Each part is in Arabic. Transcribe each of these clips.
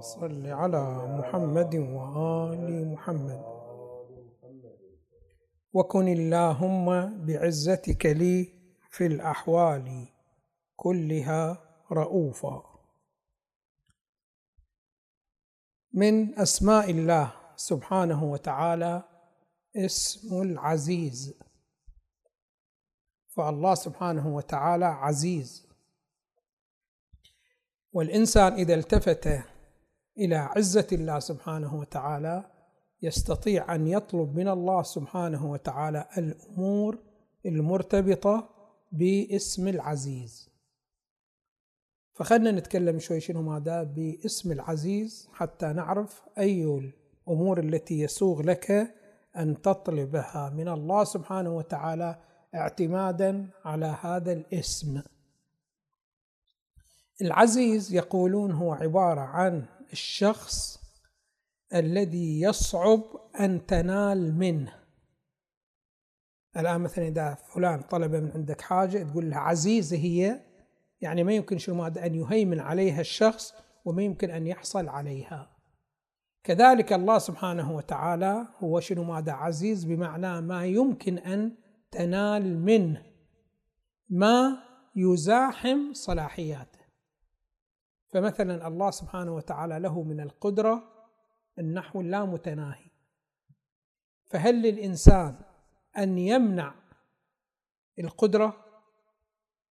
صل على محمد وآل محمد. وكن اللهم بعزتك لي في الأحوال كلها رؤوفا. من أسماء الله سبحانه وتعالى اسم العزيز. فالله سبحانه وتعالى عزيز. والإنسان إذا التفت إلى عزة الله سبحانه وتعالى يستطيع أن يطلب من الله سبحانه وتعالى الأمور المرتبطة باسم العزيز. فخلنا نتكلم شوي شنو ماذا باسم العزيز حتى نعرف أي الأمور التي يسوغ لك أن تطلبها من الله سبحانه وتعالى اعتمادا على هذا الاسم. العزيز يقولون هو عبارة عن الشخص الذي يصعب أن تنال منه. الآن مثلا إذا فلان طلب من عندك حاجة تقول له عزيزة هي يعني ما يمكن شو أن يهيمن عليها الشخص وما يمكن أن يحصل عليها. كذلك الله سبحانه وتعالى هو شنو ماذا عزيز بمعنى ما يمكن أن تنال منه. ما يزاحم صلاحياته. فمثلا الله سبحانه وتعالى له من القدرة النحو اللامتناهي. فهل للإنسان أن يمنع القدرة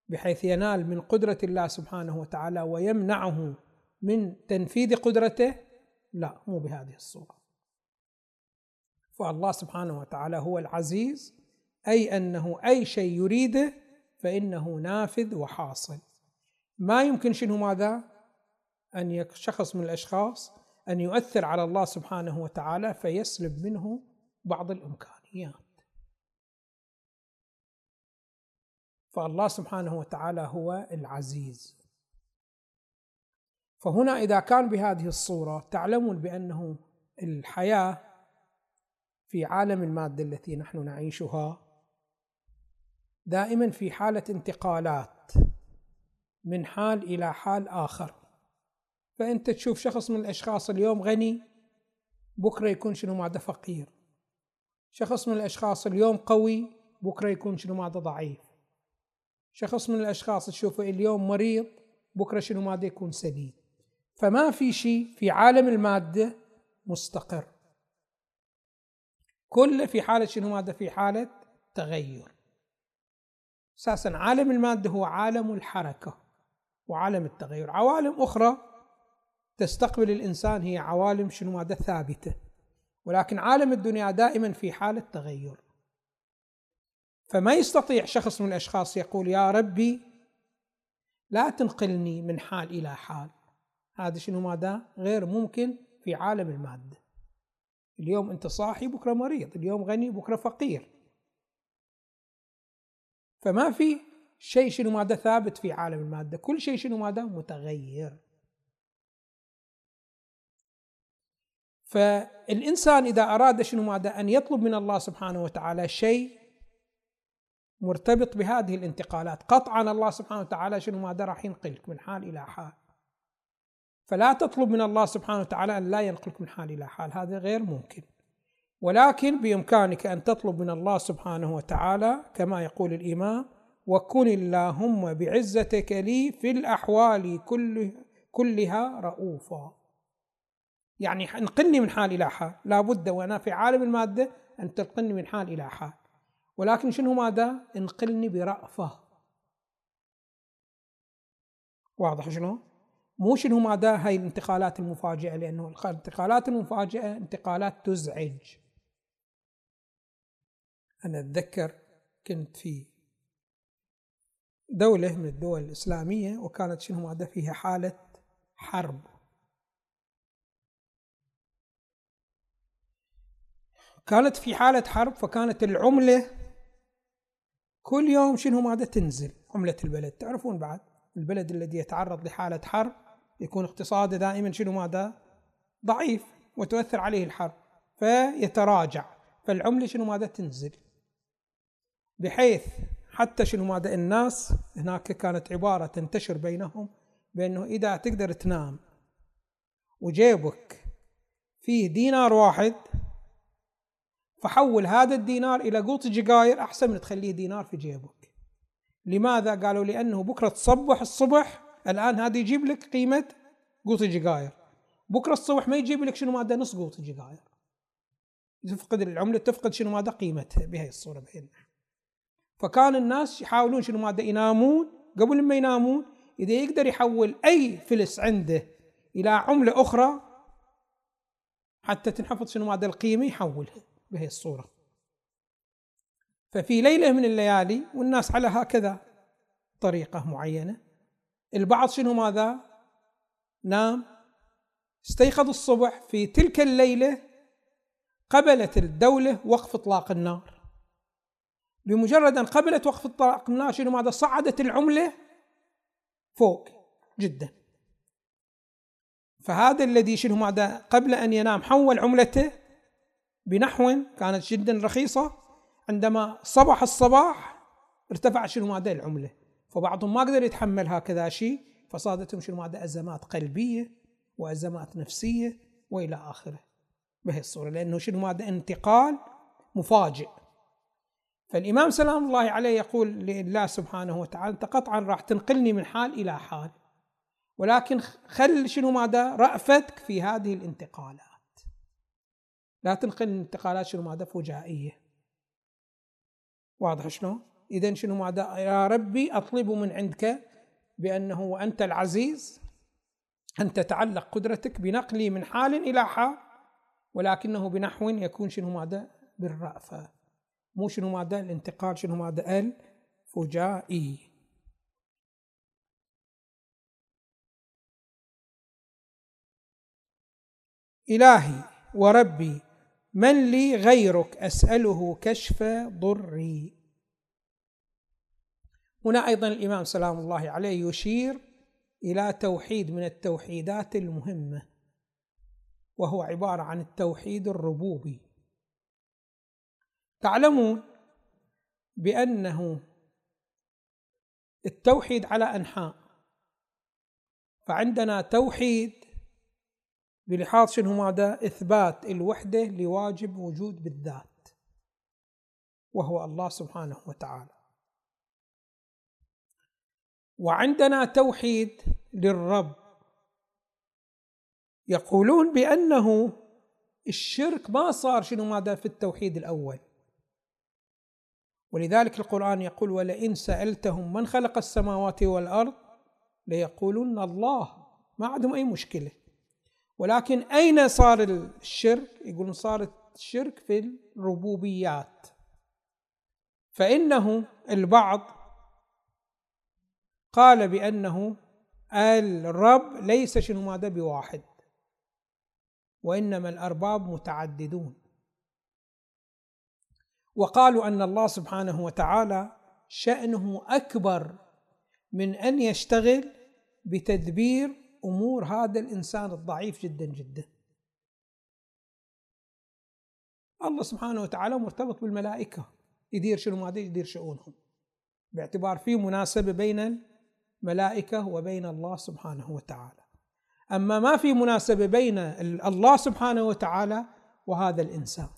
بحيث ينال من قدرة الله سبحانه وتعالى ويمنعه من تنفيذ قدرته؟ لا مو بهذه الصورة. فالله سبحانه وتعالى هو العزيز أي أنه أي شيء يريده فإنه نافذ وحاصل. ما يمكن شنو ماذا؟ أن شخص من الأشخاص أن يؤثر على الله سبحانه وتعالى فيسلب منه بعض الإمكانيات. فالله سبحانه وتعالى هو العزيز. فهنا إذا كان بهذه الصورة تعلمون بأنه الحياة في عالم المادة التي نحن نعيشها دائما في حالة انتقالات من حال إلى حال آخر. فأنت تشوف شخص من الأشخاص اليوم غني بكرة يكون شنو ماذا فقير. شخص من الأشخاص اليوم قوي بكرة يكون شنو ماذا ضعيف. شخص من الأشخاص تشوفه اليوم مريض بكرة شنو ماذا يكون سليم. فما في شيء في عالم المادة مستقر. كله في حالة شنو ماذا في حالة تغير. أساسا عالم المادة هو عالم الحركة وعالم التغير. عوالم أخرى تستقبل الإنسان هي عوالم شنو ماده ثابتة. ولكن عالم الدنيا دائما في حالة تغير. فما يستطيع شخص من الأشخاص يقول يا ربي لا تنقلني من حال إلى حال. هذا شنو ماذا غير ممكن في عالم المادة. اليوم أنت صاحي بكرة مريض اليوم غني بكرة فقير. فما في شيء شنو ماده ثابت في عالم المادة. كل شيء شنو ماده؟ متغير. فالإنسان إذا أراد شنو ماده أن يطلب من الله سبحانه وتعالى شيء مرتبط بهذه الانتقالات. قطعا الله سبحانه وتعالى شنو ماده راح ينقلك من حال إلى حال. فلا تطلب من الله سبحانه وتعالى أن لا ينقلك من حال إلى حال. هذا غير ممكن. ولكن بإمكانك أن تطلب من الله سبحانه وتعالى كما يقول الإمام وكن اللهم بعزتك لي في الأحوال كل كلها رؤوفا. يعني انقلني من حال إلى حال. لابد وأنا في عالم المادة أن تنقلني من حال إلى حال. ولكن شنو ماذا؟ انقلني برأفة. واضح شنو مو شنو ماذا؟ هاي الانتقالات المفاجئة لأنه الانتقالات المفاجئة انتقالات تزعج. أنا أتذكر كنت في دولة من الدول الإسلامية وكانت شنو ماذا؟ فيها حالة حرب. كانت في حالة حرب فكانت العملة كل يوم شنو ماذا تنزل؟ عملة البلد. تعرفون بعد البلد الذي يتعرض لحالة حرب يكون اقتصاده دائما شنو ماذا؟ ضعيف وتؤثر عليه الحرب فيتراجع. فالعملة شنو ماذا تنزل؟ بحيث حتى شنو ماذا؟ الناس هناك كانت عبارة تنتشر بينهم بأنه إذا تقدر تنام وجيبك فيه دينار واحد فحول هذا الدينار إلى قوط جقاير أحسن من تخليه دينار في جيبك. لماذا؟ قالوا لأنه بكرة تصبح الصبح الآن هذا يجيب لك قيمة قوط جقاير بكرة الصبح ما يجيب لك شنو ماذا نص قوط جقاير تفقد العملة تفقد شنو ماذا قيمتها بهي الصورة بهي فكان الناس يحاولون شنو ماذا ينامون. قبل ما ينامون إذا يقدر يحول أي فلس عنده إلى عملة أخرى حتى تنحفظ شنو ماذا القيمة يحولها. بهي الصورة. ففي ليلة من الليالي والناس على هكذا طريقة معينة البعض شنو ماذا؟ نام استيقظ الصبح في تلك الليلة قبلت الدولة وقف إطلاق النار. بمجرد أن قبلت وقف إطلاق النار شنو ماذا؟ صعدت العملة فوق جدا. فهذا الذي شنو ماذا؟ قبل أن ينام حول عملته بنحو كانت جدا رخيصة عندما صبح الصباح ارتفع شنو ماذا العملة. فبعضهم ما قدر يتحمل هكذا شيء فصادتهم شنو ماذا أزمات قلبية وأزمات نفسية وإلى آخره. بهي الصورة لأنه شنو ماذا انتقال مفاجئ. فالإمام سلام الله عليه يقول لله سبحانه وتعالى أنت قطعا راح تنقلني من حال إلى حال ولكن خل شنو ماذا رأفتك في هذه الانتقالات لا تنقل الانتقالات شنو ماذا فجائية. واضح شنو إذا شنو ماذا؟ يا ربي أطلب من عندك بأنه وأنت العزيز أن تتعلق قدرتك بنقلي من حال إلى حال ولكنه بنحو يكون شنو ماذا؟ بالرأفة. مو شنو ماذا؟ الانتقال شنو ماذا؟ الفجائي. إلهي وربي من لي غيرك؟ أسأله كشف ضري. هنا أيضا الإمام سلام الله عليه يشير إلى توحيد من التوحيدات المهمة وهو عبارة عن التوحيد الربوبي. تعلمون بأنه التوحيد على أنحاء فعندنا توحيد بلحاظ شنو ماذا؟ إثبات الوحدة لواجب وجود بالذات وهو الله سبحانه وتعالى. وعندنا توحيد للرب. يقولون بأنه الشرك ما صار شنو ماذا؟ في التوحيد الأول. ولذلك القرآن يقول ولئن سألتهم من خلق السماوات والأرض ليقولون الله. ما عندهم أي مشكلة. ولكن أين صار الشرك؟ يقولون صار الشرك في الربوبيات فإنه البعض قال بأنه الرب ليس شنو ماذا بواحد وإنما الأرباب متعددون وقالوا أن الله سبحانه وتعالى شأنه أكبر من أن يشتغل بتدبير أمور هذا الإنسان الضعيف جدا جدا. الله سبحانه وتعالى مرتبط بالملائكة يدير شنو ما يدير شؤونهم. باعتبار في مناسبة بين الملائكة وبين الله سبحانه وتعالى. أما ما في مناسبة بين الله سبحانه وتعالى وهذا الإنسان.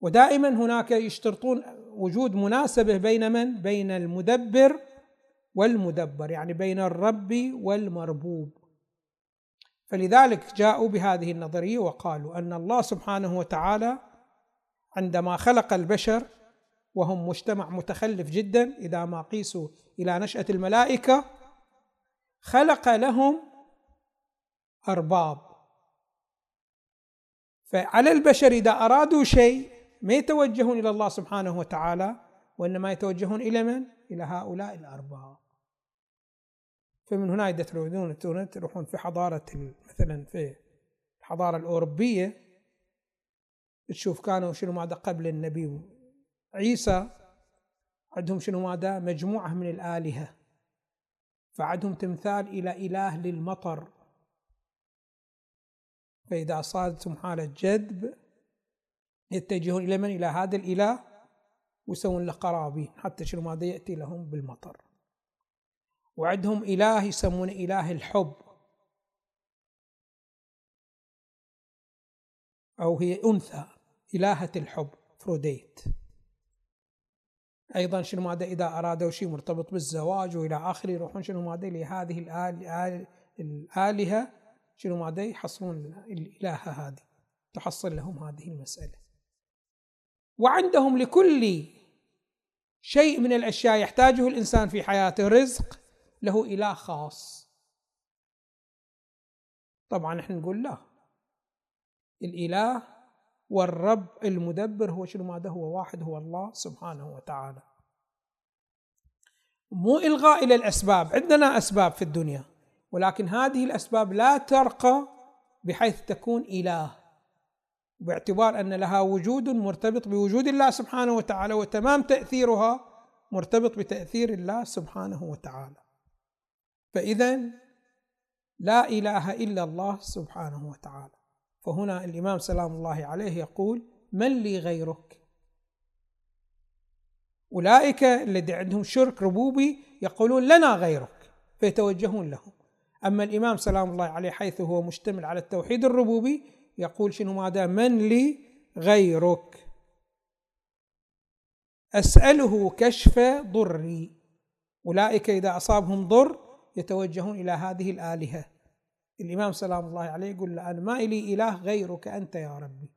ودائما هناك يشترطون وجود مناسبة بين من؟ بين المدبر والمدبر يعني بين الرب والمربوب. فلذلك جاءوا بهذه النظرية وقالوا أن الله سبحانه وتعالى عندما خلق البشر وهم مجتمع متخلف جدا إذا ما قيسوا إلى نشأة الملائكة خلق لهم أرباب. فعلى البشر إذا أرادوا شيء ما يتوجهون إلى الله سبحانه وتعالى وإنما يتوجهون إلى من؟ إلى هؤلاء الارباب فمن هنا إذا تريدون تروحون في حضارة مثلا في الحضارة الأوروبية. تشوف كانوا شنو ماذا قبل النبي عيسى. عندهم شنو ماذا؟ مجموعة من الآلهة. فعندهم تمثال إلى إله للمطر. فإذا صادتهم حالة جذب يتجهون إلى من؟ إلى هذا الإله ويسوون له قرابين حتى شنو ما يأتي لهم بالمطر. وعندهم إله يسمونه إله الحب. أو هي أنثى إلهة الحب فروديت أيضا شنو ماذا إذا أرادوا شيء مرتبط بالزواج وإلى آخره يروحون شنو ماذا لهذه الآلهة شنو ماذا يحصلون الإلهة هذه تحصل لهم هذه المسألة. وعندهم لكل شيء من الأشياء يحتاجه الإنسان في حياته رزق له إله خاص. طبعا إحنا نقول لا. الإله والرب المدبر هو شنو؟ ماذا؟ هو واحد هو الله سبحانه وتعالى. مو إلغاء إلى الأسباب. عندنا أسباب في الدنيا ولكن هذه الأسباب لا ترقى بحيث تكون إله. باعتبار أن لها وجود مرتبط بوجود الله سبحانه وتعالى وتمام تأثيرها مرتبط بتأثير الله سبحانه وتعالى. فإذا لا إله إلا الله سبحانه وتعالى. فهنا الإمام سلام الله عليه يقول من لي غيرك؟ أولئك الذي عندهم شرك ربوبي يقولون لنا غيرك. فيتوجهون لهم أما الإمام سلام الله عليه حيث هو مشتمل على التوحيد الربوبي يقول شنو ماذا؟ من لي غيرك. أسأله كشف ضري. أولئك إذا أصابهم ضر يتوجهون إلى هذه الآلهة. الإمام سلام الله عليه يقول أنا ما إلي إله غيرك أنت يا ربي.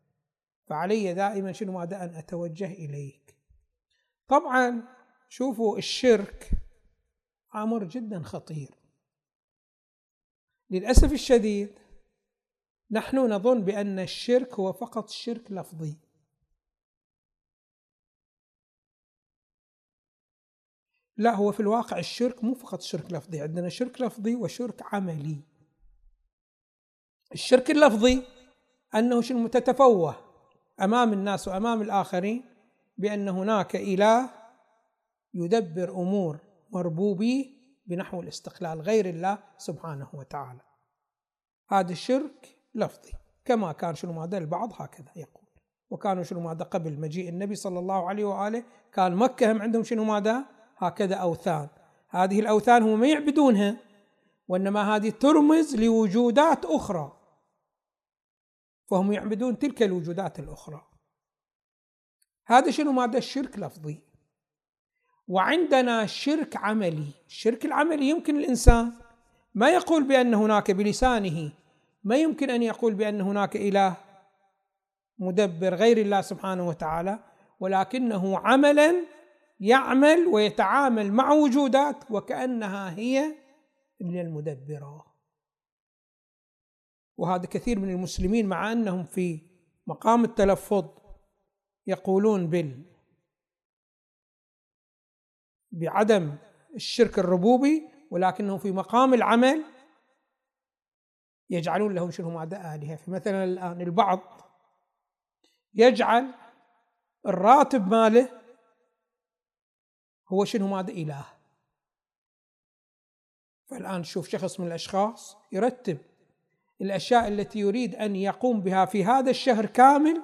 فعلي دائما شنو ماذا؟ أن أتوجه إليك. طبعا شوفوا الشرك أمر جدا خطير. للأسف الشديد نحن نظن بأن الشرك هو فقط شرك لفظي. لا هو في الواقع الشرك مو فقط شرك لفظي. عندنا شرك لفظي وشرك عملي. الشرك اللفظي أنه شنو؟ تتفوه أمام الناس وأمام الآخرين بأن هناك إله يدبر أمور مربوبيه بنحو الاستقلال غير الله سبحانه وتعالى. هذا الشرك لفظي. كما كان شنو ماذا البعض هكذا يقول. وكانوا شنو ماذا قبل مجيء النبي صلى الله عليه وآله كان مكة هم عندهم شنو ماذا؟ هكذا أوثان. هذه الأوثان هم ما يعبدونها وإنما هذه ترمز لوجودات أخرى. فهم يعبدون تلك الوجودات الأخرى. هذا شنو ماذا؟ الشرك لفظي. وعندنا شرك عملي. الشرك العملي يمكن الإنسان ما يقول بأن هناك بلسانه ما يمكن أن يقول بأن هناك إله مدبر غير الله سبحانه وتعالى ولكنه عملا يعمل ويتعامل مع وجودات وكأنها هي من المدبرة. وهذا كثير من المسلمين مع أنهم في مقام التلفظ يقولون بال بعدم الشرك الربوبي ولكنه في مقام العمل يجعلون لهم شنو ماذا آلهة. فمثلا الآن البعض يجعل الراتب ماله هو شنو ماذا إله. فالآن شوف شخص من الأشخاص يرتب الأشياء التي يريد أن يقوم بها في هذا الشهر كامل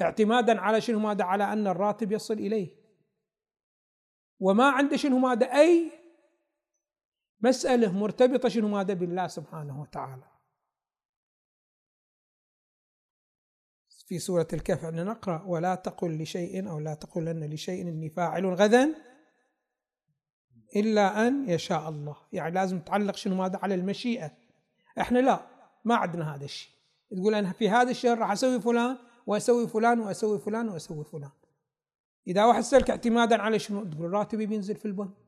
اعتمادا على شنو ماذا على أن الراتب يصل إليه. وما عنده شنو ماذا أي مسألة مرتبطة شنو؟ ماذا بالله سبحانه وتعالى. في سورة الكهف أن نقرأ ولا تقل لشيء أو لا تقولن لشيء إني فاعل غدا إلا أن يشاء الله. يعني لازم تعلق شنو؟ ماذا؟ على المشيئة. إحنا لا ما عندنا هذا الشيء. تقول أنا في هذا الشهر راح أسوي فلان وأسوي فلان وأسوي فلان وأسوي فلان. إذا واحد سألك اعتمادا على شنو؟ تقول راتبي بينزل في البنك.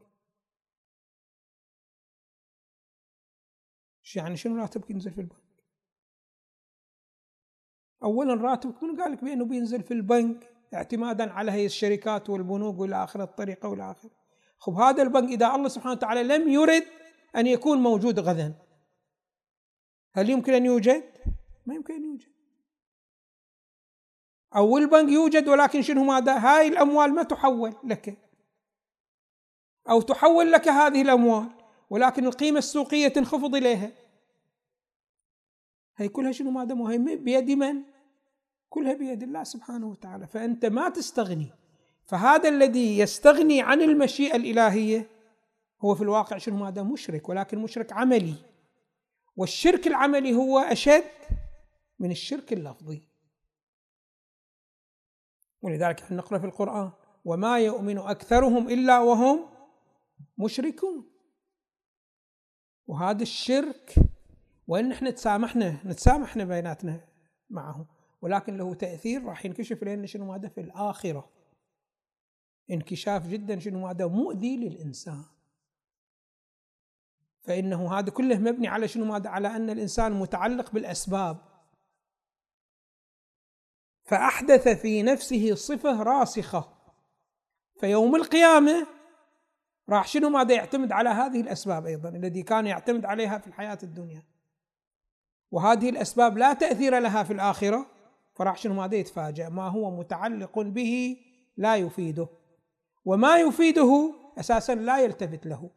يعني شنو راتبك ينزل في البنك؟ اولا راتبك من قال لك بأنه بينزل في البنك؟ اعتمادا على هي الشركات والبنوك وإلى آخر الطريقة وإلى اخره خب هذا البنك إذا الله سبحانه وتعالى لم يرد أن يكون موجود غدا. هل يمكن أن يوجد؟ ما يمكن أن يوجد. أو البنك يوجد ولكن شنو ماذا؟ هاي الأموال ما تحول لك. أو تحول لك هذه الأموال. ولكن القيمة السوقية تنخفض إليها. هي كلها شنو ما دام؟ هي بيد من؟ كلها بيد الله سبحانه وتعالى. فأنت ما تستغني. فهذا الذي يستغني عن المشيئة الإلهية هو في الواقع شنو ما دام؟ مشرك ولكن مشرك عملي. والشرك العملي هو أشد من الشرك اللفظي. ولذلك إحنا نقرأ في القرآن وما يؤمن أكثرهم إلا وهم مشركون وهذا الشرك وإن إحنا تسامحنا نتسامحنا بيناتنا معهم. ولكن له تأثير راح ينكشف لنا شنو هذا في الآخرة. انكشاف جدا شنو هذا مؤذي للإنسان. فإنه هذا كله مبني على شنو هذا على أن الإنسان متعلق بالأسباب. فأحدث في نفسه صفة راسخة. فيوم القيامة راح شنو ماذا يعتمد على هذه الأسباب أيضا الذي كان يعتمد عليها في الحياة الدنيا؟ وهذه الأسباب لا تأثير لها في الآخرة فراح شنو ماذا يتفاجأ؟ ما هو متعلق به لا يفيده. وما يفيده أساسا لا يلتفت له.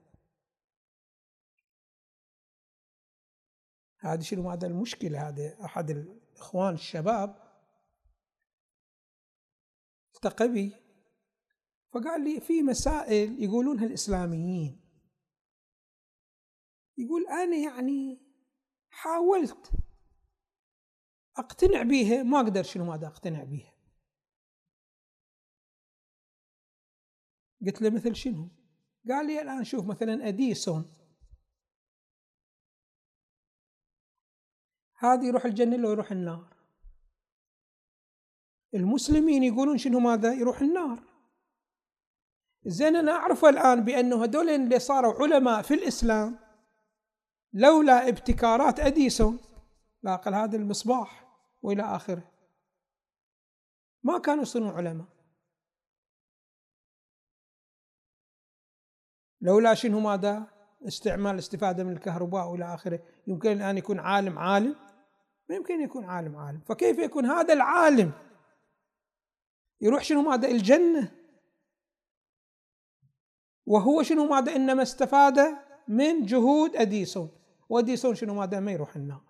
هذه شنو هذا المشكلة هذا أحد الإخوان الشباب التقى بي. فقال لي في مسائل يقولونها الإسلاميين. يقول أنا يعني حاولت أقتنع بيها ما أقدر شنو ماذا أقتنع بيها. قلت له مثل شنو؟ قال لي الآن شوف مثلا أديسون. هذا يروح الجنة لو يروح النار؟ المسلمين يقولون شنو ماذا؟ يروح النار. زين أنا أعرف الآن بأنه هذول اللي صاروا علماء في الإسلام لولا ابتكارات أديسون لا أقل هذا المصباح وإلى آخره ما كانوا يصيرون علماء. لولا شنو ماذا؟ استعمال الاستفادة من الكهرباء وإلى آخره. يمكن الآن يكون عالم عالم. ما يمكن يكون عالم عالم. فكيف يكون هذا العالم؟ يروح شنو ماذا؟ الجنة. وهو شنو ماذا إنما استفاد من جهود أديسون. وأديسون شنو ماذا ما يروح النار.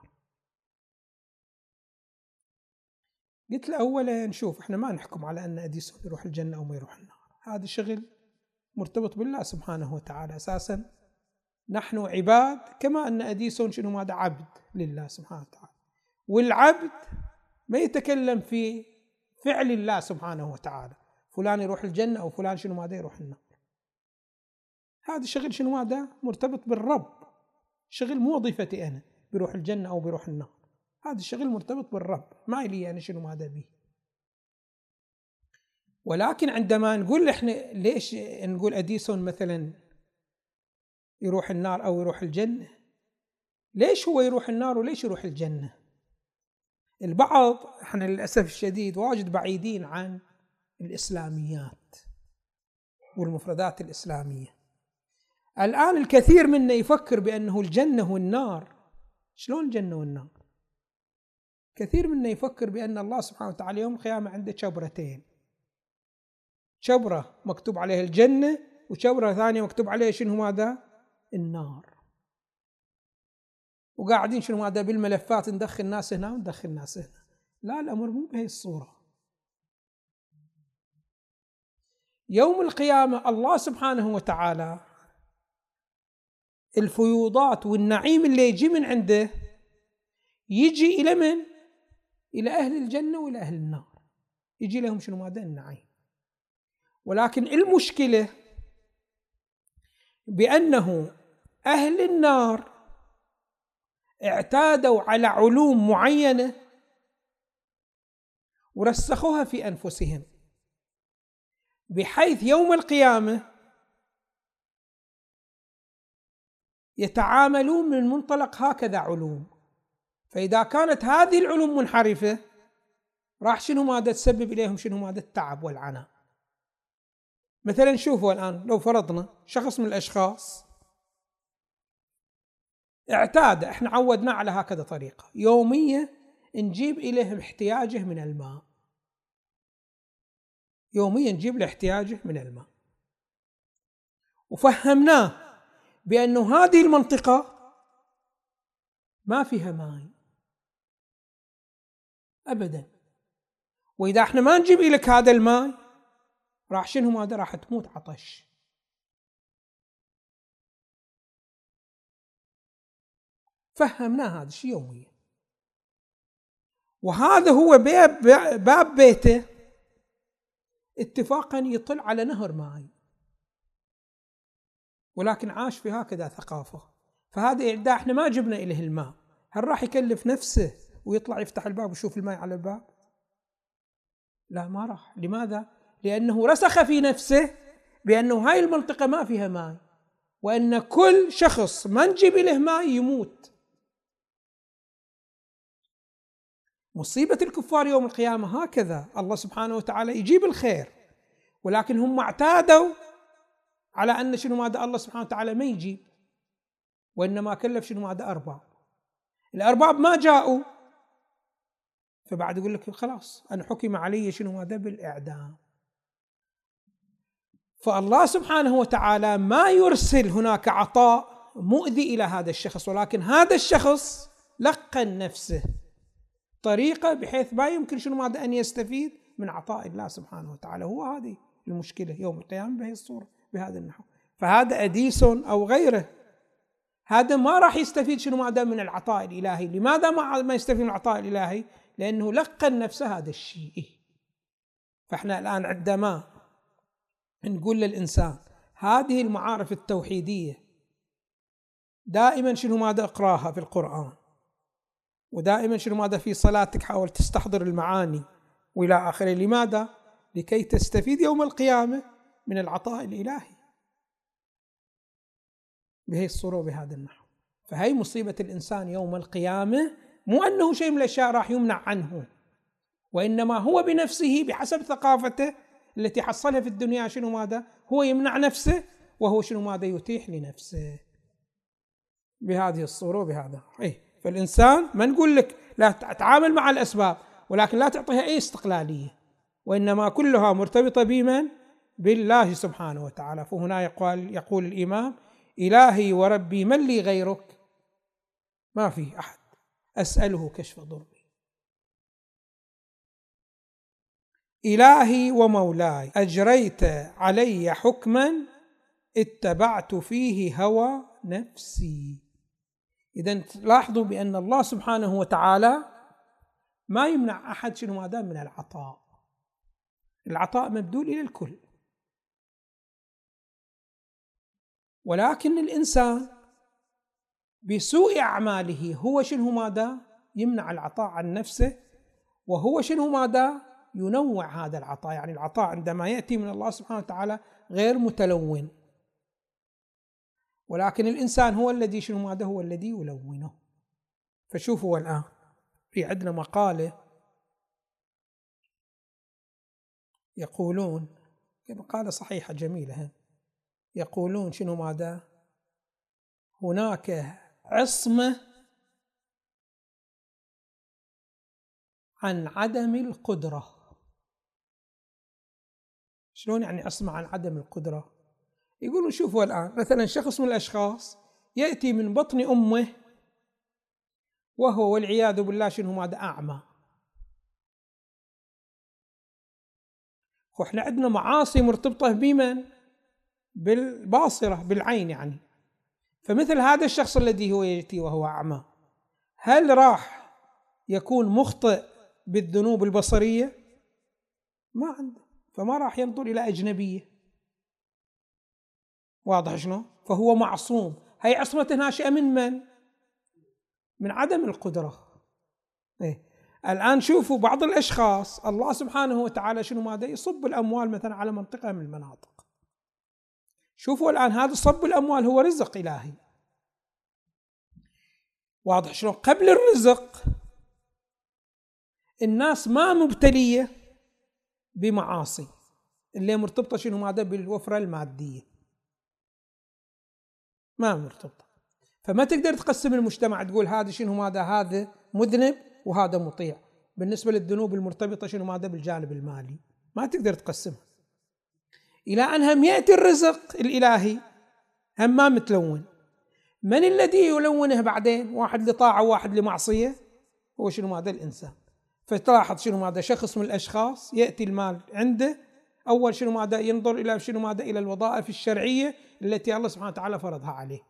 قلت له أولا نشوف إحنا ما نحكم على أن أديسون يروح الجنة أو ما يروح النار. هذا شغل مرتبط بالله سبحانه وتعالى أساسا. نحن عباد كما أن أديسون شنو ماذا؟ عبد لله سبحانه وتعالى. والعبد ما يتكلم في فعل الله سبحانه وتعالى. فلان يروح الجنة أو فلان شنو ماذا؟ يروح النار. هذا الشغل شنو ماذا مرتبط بالرب. شغل مو وظيفتي أنا بيروح الجنة أو بيروح النار. هذا الشغل مرتبط بالرب. ما لي أنا شنو ماذا به ولكن عندما نقول إحنا ليش نقول أديسون مثلا يروح النار أو يروح الجنة؟ ليش هو يروح النار وليش يروح الجنة؟ البعض إحنا للأسف الشديد واجد بعيدين عن الإسلاميات والمفردات الإسلامية. الآن الكثير منا يفكر بأنه الجنة والنار. شلون الجنة والنار؟ كثير منا يفكر بأن الله سبحانه وتعالى يوم القيامة عنده شبرتين. شبرة مكتوب عليها الجنة وشبرة ثانية مكتوب عليها شنو ماذا؟ النار. وقاعدين شنو هذا بالملفات ندخل ناس هنا وندخل ناس هنا. لا الأمر مو بهي الصورة. يوم القيامة الله سبحانه وتعالى الفيوضات والنعيم اللي يجي من عنده يجي إلى من؟ إلى أهل الجنة وإلى أهل النار. يجي لهم شنو؟ هذا النعيم. ولكن المشكلة بأنه أهل النار اعتادوا على علوم معينة ورسخوها في أنفسهم بحيث يوم القيامة يتعاملون من منطلق هكذا علوم. فإذا كانت هذه العلوم منحرفة راح شنو ماذا تسبب إليهم؟ شنو ماذا التعب والعناء. مثلا شوفوا الآن لو فرضنا شخص من الأشخاص اعتاد إحنا عودناه على هكذا طريقة. يوميه نجيب اليه احتياجه من الماء. يوميا نجيب له احتياجه من الماء. وفهمناه بأنه هذه المنطقة ما فيها ماء. أبدا. وإذا إحنا ما نجيب لك هذا الماء راح شنو ماذا؟ راح تموت عطش. فهمناه هذا الشيء يوميا وهذا هو باب, باب بيته اتفاقا يطل على نهر ماء. ولكن عاش في هكذا ثقافة. فهذا إعداء إحنا ما جبنا إليه الماء. هل راح يكلف نفسه ويطلع يفتح الباب ويشوف الماء على الباب؟ لا ما راح. لماذا؟ لأنه رسخ في نفسه بأنه هاي المنطقة ما فيها ماء وأن كل شخص ما نجيب له ماء يموت. مصيبة الكفار يوم القيامة هكذا. الله سبحانه وتعالى يجيب الخير ولكن هم اعتادوا على أن شنو ماذا الله سبحانه وتعالى ما يجيب وإنما كلف شنو ماذا أرباب. الأرباب ما جاءوا فبعد يقول لك خلاص أنا حكم علي شنو ماذا بالإعدام. فالله سبحانه وتعالى ما يرسل هناك عطاء مؤذي إلى هذا الشخص ولكن هذا الشخص لقن نفسه طريقة بحيث ما يمكن شنو ماذا أن يستفيد من عطاء الله سبحانه وتعالى. هو هذه المشكلة يوم القيامة بهذه الصورة. بهذا النحو. فهذا أديسون أو غيره. هذا ما راح يستفيد شنو؟ ماذا من العطاء الإلهي. لماذا ما ما يستفيد من العطاء الإلهي؟ لأنه لقن نفسه هذا الشيء. فإحنا الآن عندما نقول للإنسان هذه المعارف التوحيدية دائما شنو ماذا أقراها في القرآن؟ ودائما شنو ماذا في صلاتك حاول تستحضر المعاني وإلى آخره. لماذا؟ لكي تستفيد يوم القيامة من العطاء الإلهي. بهي الصورة وبهذا النحو. فهي مصيبة الإنسان يوم القيامة مو أنه شيء من الأشياء راح يمنع عنه وإنما هو بنفسه بحسب ثقافته التي حصلها في الدنيا شنو ماذا؟ هو يمنع نفسه وهو شنو ماذا؟ يتيح لنفسه. بهذه الصورة وبهذا. أي فالإنسان ما نقول لك لا تتعامل مع الأسباب ولكن لا تعطيها أي استقلالية وإنما كلها مرتبطة بمن؟ بالله سبحانه وتعالى. فهنا يقول يقول الإمام إلهي وربي من لي غيرك؟ ما في أحد. أسأله كشف ضري إلهي ومولاي أجريت علي حكما اتبعت فيه هوى نفسي. اذا لاحظوا بأن الله سبحانه وتعالى ما يمنع أحد شنو ما دام من العطاء. العطاء مبذول إلى الكل. ولكن الإنسان بسوء أعماله هو شنو ماذا؟ يمنع العطاء عن نفسه وهو شنو ماذا؟ ينوع هذا العطاء. يعني العطاء عندما يأتي من الله سبحانه وتعالى غير متلون. ولكن الإنسان هو الذي شنو ماذا؟ هو الذي يلونه. فشوفوا الآن في عندنا مقالة يقولون مقاله صحيحة جميلة. يقولون شنو ماذا؟ هناك عصمة عن عدم القدرة. شلون يعني اسمع عن عدم القدرة؟ يقولوا شوفوا الآن مثلا شخص من الأشخاص يأتي من بطن أمه وهو والعياذ بالله شنو ماذا؟ أعمى. وإحنا عندنا معاصي مرتبطة بمن؟ بالباصرة بالعين يعني فمثل هذا الشخص الذي هو يأتي وهو أعمى هل راح يكون مخطئ بالذنوب البصرية؟ ما عنده فما راح ينظر إلى أجنبية واضح شنو؟ فهو معصوم هي عصمة ناشئة من من؟ من عدم القدرة إيه؟ الآن شوفوا بعض الأشخاص الله سبحانه وتعالى شنو ماذا يصب الأموال مثلا على منطقة من المناطق شوفوا الآن هذا صب الأموال هو رزق إلهي. واضح شلون؟ قبل الرزق الناس ما مبتلية بمعاصي. اللي مرتبطة شنو؟ ماذا بالوفرة المادية. ما مرتبطة. فما تقدر تقسم المجتمع تقول هذا شنو ماذا هذا مذنب وهذا مطيع. بالنسبة للذنوب المرتبطة شنو؟ ماذا بالجانب المالي. ما تقدر تقسمها. إلى ان هم يأتي الرزق الإلهي. هم ما متلون من الذي يلونه بعدين؟ واحد لطاعة وواحد لمعصية؟ هو شنو ماذا؟ الإنسان. فتلاحظ شنو ماذا؟ شخص من الأشخاص يأتي المال عنده. أول شنو ماذا؟ ينظر إلى شنو ماذا؟ إلى الوظائف الشرعية التي الله سبحانه وتعالى فرضها عليه.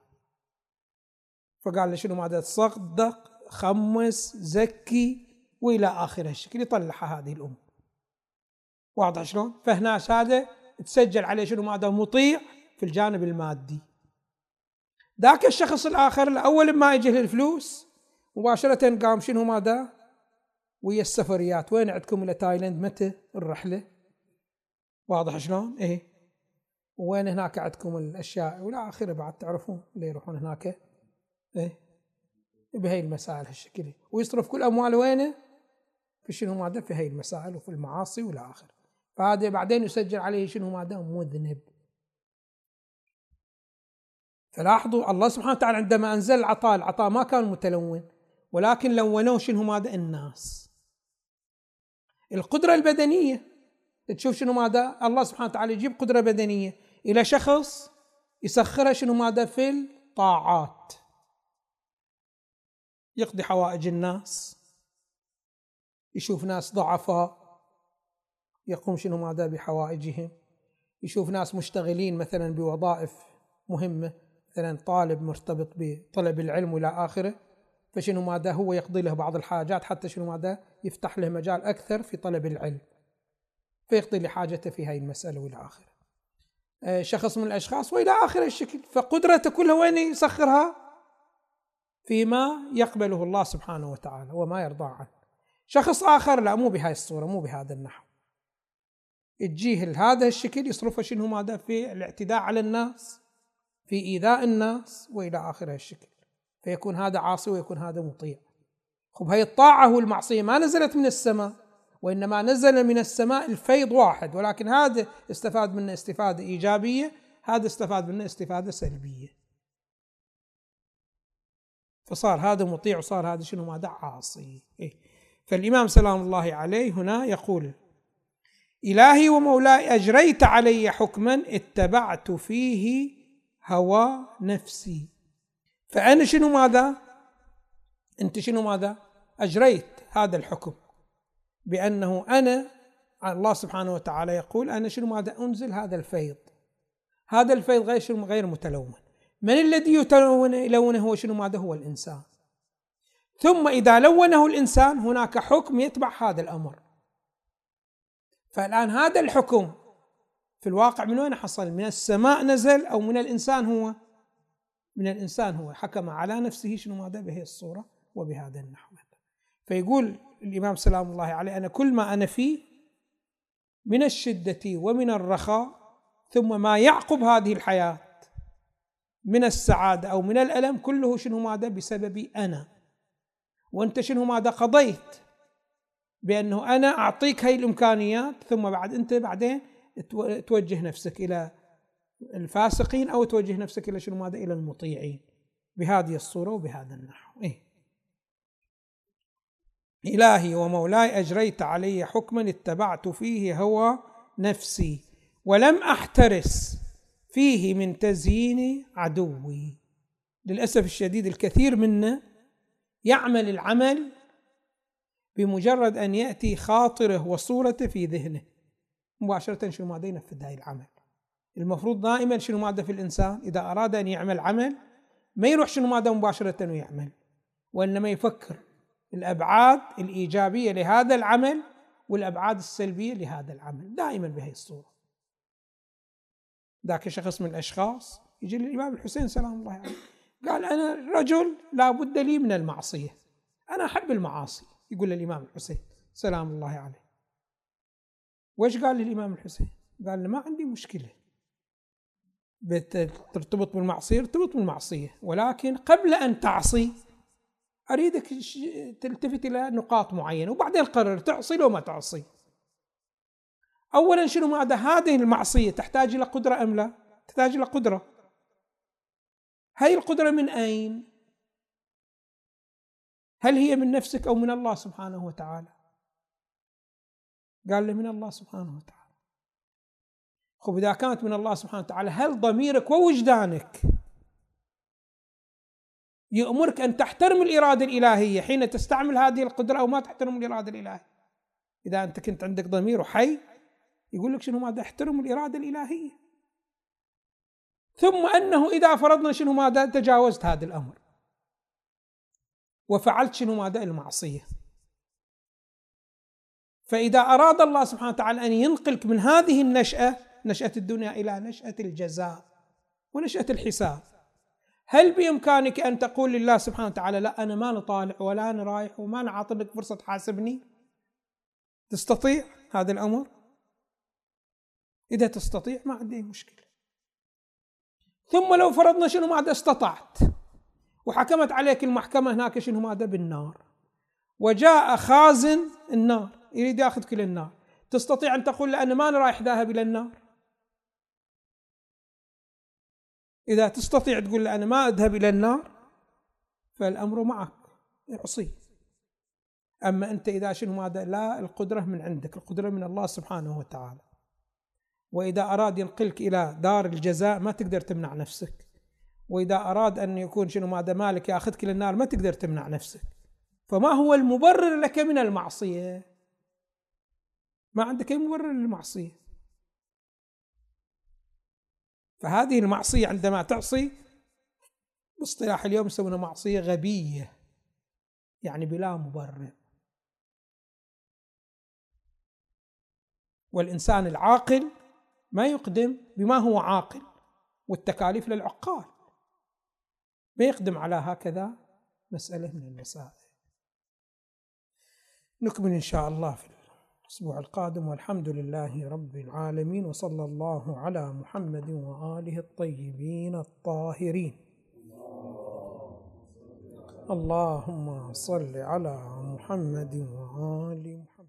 فقال له شنو ماذا؟ تصدق خمس زكي وإلى آخر الشكل يطلعها هذه الأمور واضح شلون؟ فهنا هذا تسجل عليه شنو ماذا؟ مطيع في الجانب المادي. ذاك الشخص الآخر اول ما يجي الفلوس مباشرة قام شنو ماذا؟ ويا السفريات. وين عندكم إلى تايلاند؟ متى؟ الرحلة؟ واضح شلون؟ إيه. وين هناك عندكم الأشياء؟ وإلى آخره بعد تعرفون اللي يروحون هناك. إيه. بهي المسائل هالشكل. ويصرف كل أمواله وينه؟ في شنو ماذا؟ في هي المسائل وفي المعاصي والى اخره فهذا بعدين يسجل عليه شنو ماذا؟ مذنب فلاحظوا الله سبحانه وتعالى عندما أنزل العطاء العطاء ما كان متلون ولكن لونوه شنو ماذا؟ الناس القدرة البدنية تشوف شنو ماذا؟ الله سبحانه وتعالى يجيب قدرة بدنية إلى شخص يسخرها شنو ماذا؟ في الطاعات يقضي حوائج الناس يشوف ناس ضعفاء يقوم شنو ماذا بحوائجهم. يشوف ناس مشتغلين مثلا بوظائف مهمة مثلا طالب مرتبط بطلب العلم وإلى آخره فشنو ماذا هو يقضي له بعض الحاجات حتى شنو ماذا يفتح له مجال أكثر في طلب العلم فيقضي لحاجته في هذه المسألة وإلى آخره. آه، شخص من الأشخاص وإلى آخر الشكل فقدرته كلها وين يسخرها؟ فيما يقبله الله سبحانه وتعالى وما يرضى عنه. شخص آخر لا مو بهاي الصورة مو بهذا النحو. تجيه هذا الشكل يصرفه شنو ماذا في؟ الاعتداء على الناس في إيذاء الناس وإلى آخر الشكل فيكون هذا عاصي ويكون هذا مطيع. خب هي الطاعة والمعصية ما نزلت من السماء وإنما نزل من السماء الفيض واحد ولكن هذا استفاد منه استفادة إيجابية هذا استفاد منه استفادة سلبية. فصار هذا مطيع وصار هذا شنو ماذا؟ عاصي. إيه؟ فالإمام سلام الله عليه هنا يقول إلهي ومولاي أجريت علي حكما اتبعت فيه هوى نفسي. فأنا شنو ماذا؟ أنت شنو ماذا؟ أجريت هذا الحكم بأنه أنا الله سبحانه وتعالى يقول أنا شنو ماذا؟ أنزل هذا الفيض. هذا الفيض غير غير متلون. من الذي يلونه هو شنو ماذا؟ هو الإنسان. ثم إذا لونه الإنسان هناك حكم يتبع هذا الأمر. فالآن هذا الحكم في الواقع من وين حصل؟ من السماء نزل أو من الإنسان هو؟ من الإنسان هو. حكم على نفسه شنو ماذا؟ بهي الصورة وبهذا النحو. فيقول الإمام سلام الله عليه أنا كل ما أنا فيه من الشدة ومن الرخاء ثم ما يعقب هذه الحياة من السعادة أو من الألم كله شنو ماذا؟ بسببي أنا. وأنت شنو ماذا قضيت؟ بأنه أنا أعطيك هاي الإمكانيات ثم بعد أنت بعدين توجه نفسك إلى الفاسقين أو توجه نفسك إلى شنو؟ ماذا؟ إلى المطيعين. بهذه الصورة وبهذا النحو. إيه. إلهي ومولاي أجريت علي حكما اتبعت فيه هوى نفسي ولم أحترس فيه من تزيين عدوي. للأسف الشديد الكثير منا يعمل العمل بمجرد أن يأتي خاطره وصورته في ذهنه. مباشرة شنو ماذا ينفذ هاي العمل. المفروض دائما شنو ماذا في الإنسان؟ إذا أراد أن يعمل عمل ما يروح شنو ماذا مباشرة ويعمل وإنما يفكر الأبعاد الإيجابية لهذا العمل والأبعاد السلبية لهذا العمل دائما بهي الصورة. ذاك شخص من الأشخاص يجي للإمام الحسين سلام الله عليه. قال أنا رجل لا بد لي من المعصية. أنا أحب المعاصي. يقول للإمام الحسين سلام الله عليه. وش قال للإمام الحسين؟ قال له ما عندي مشكلة. ترتبط بالمعصية ارتبط بالمعصية ولكن قبل أن تعصي أريدك تلتفت إلى نقاط معينة وبعدين قرر تعصي لو ما تعصي. اولا شنو ماذا؟ هذه المعصية تحتاج إلى قدرة أم لا؟ تحتاج إلى قدرة. هذه القدرة من أين؟ هل هي من نفسك أو من الله سبحانه وتعالى؟ قال لي من الله سبحانه وتعالى. خب إذا كانت من الله سبحانه وتعالى هل ضميرك ووجدانك يأمرك أن تحترم الإرادة الإلهية حين تستعمل هذه القدرة أو ما تحترم الإرادة الإلهية؟ إذا أنت كنت عندك ضمير وحي يقول لك شنو؟ ماذا احترم الإرادة الإلهية. ثم أنه إذا فرضنا شنو؟ ماذا تجاوزت هذا الأمر. وفعلت شنو؟ ماذا المعصية. فإذا أراد الله سبحانه وتعالى أن ينقلك من هذه النشأة نشأة الدنيا إلى نشأة الجزاء ونشأة الحساب. هل بإمكانك أن تقول لله سبحانه وتعالى لا أنا ما طالع ولا أنا رايح وما أنا عاطي لك فرصة تحاسبني؟ تستطيع هذا الأمر؟ إذا تستطيع ما عندي مشكلة. ثم لو فرضنا شنو؟ ماذا استطعت. وحكمت عليك المحكمة هناك شنو؟ ماذا بالنار. وجاء خازن النار يريد ياخذك النار. تستطيع أن تقول له أنا ما أنا رايح ذاهب إلى النار؟ إذا تستطيع تقول له أنا ما أذهب إلى النار فالأمر معك أعصي. أما أنت إذا شنو؟ ماذا لا القدرة من عندك القدرة من الله سبحانه وتعالى. وإذا أراد ينقلك إلى دار الجزاء ما تقدر تمنع نفسك. وإذا أراد أن يكون شنو ماذا مالك ياخذك للنار ما تقدر تمنع نفسك. فما هو المبرر لك من المعصية؟ ما عندك أي مبرر للمعصية. فهذه المعصية عندما تعصي باصطلاح اليوم يسمونها معصية غبية يعني بلا مبرر. والإنسان العاقل ما يقدم بما هو عاقل والتكاليف للعقال. ما يقدم على هكذا مسألة من المسائل. نكمل إن شاء الله في الأسبوع القادم والحمد لله رب العالمين وصلى الله على محمد وآله الطيبين الطاهرين. اللهم صل على محمد وآل محمد.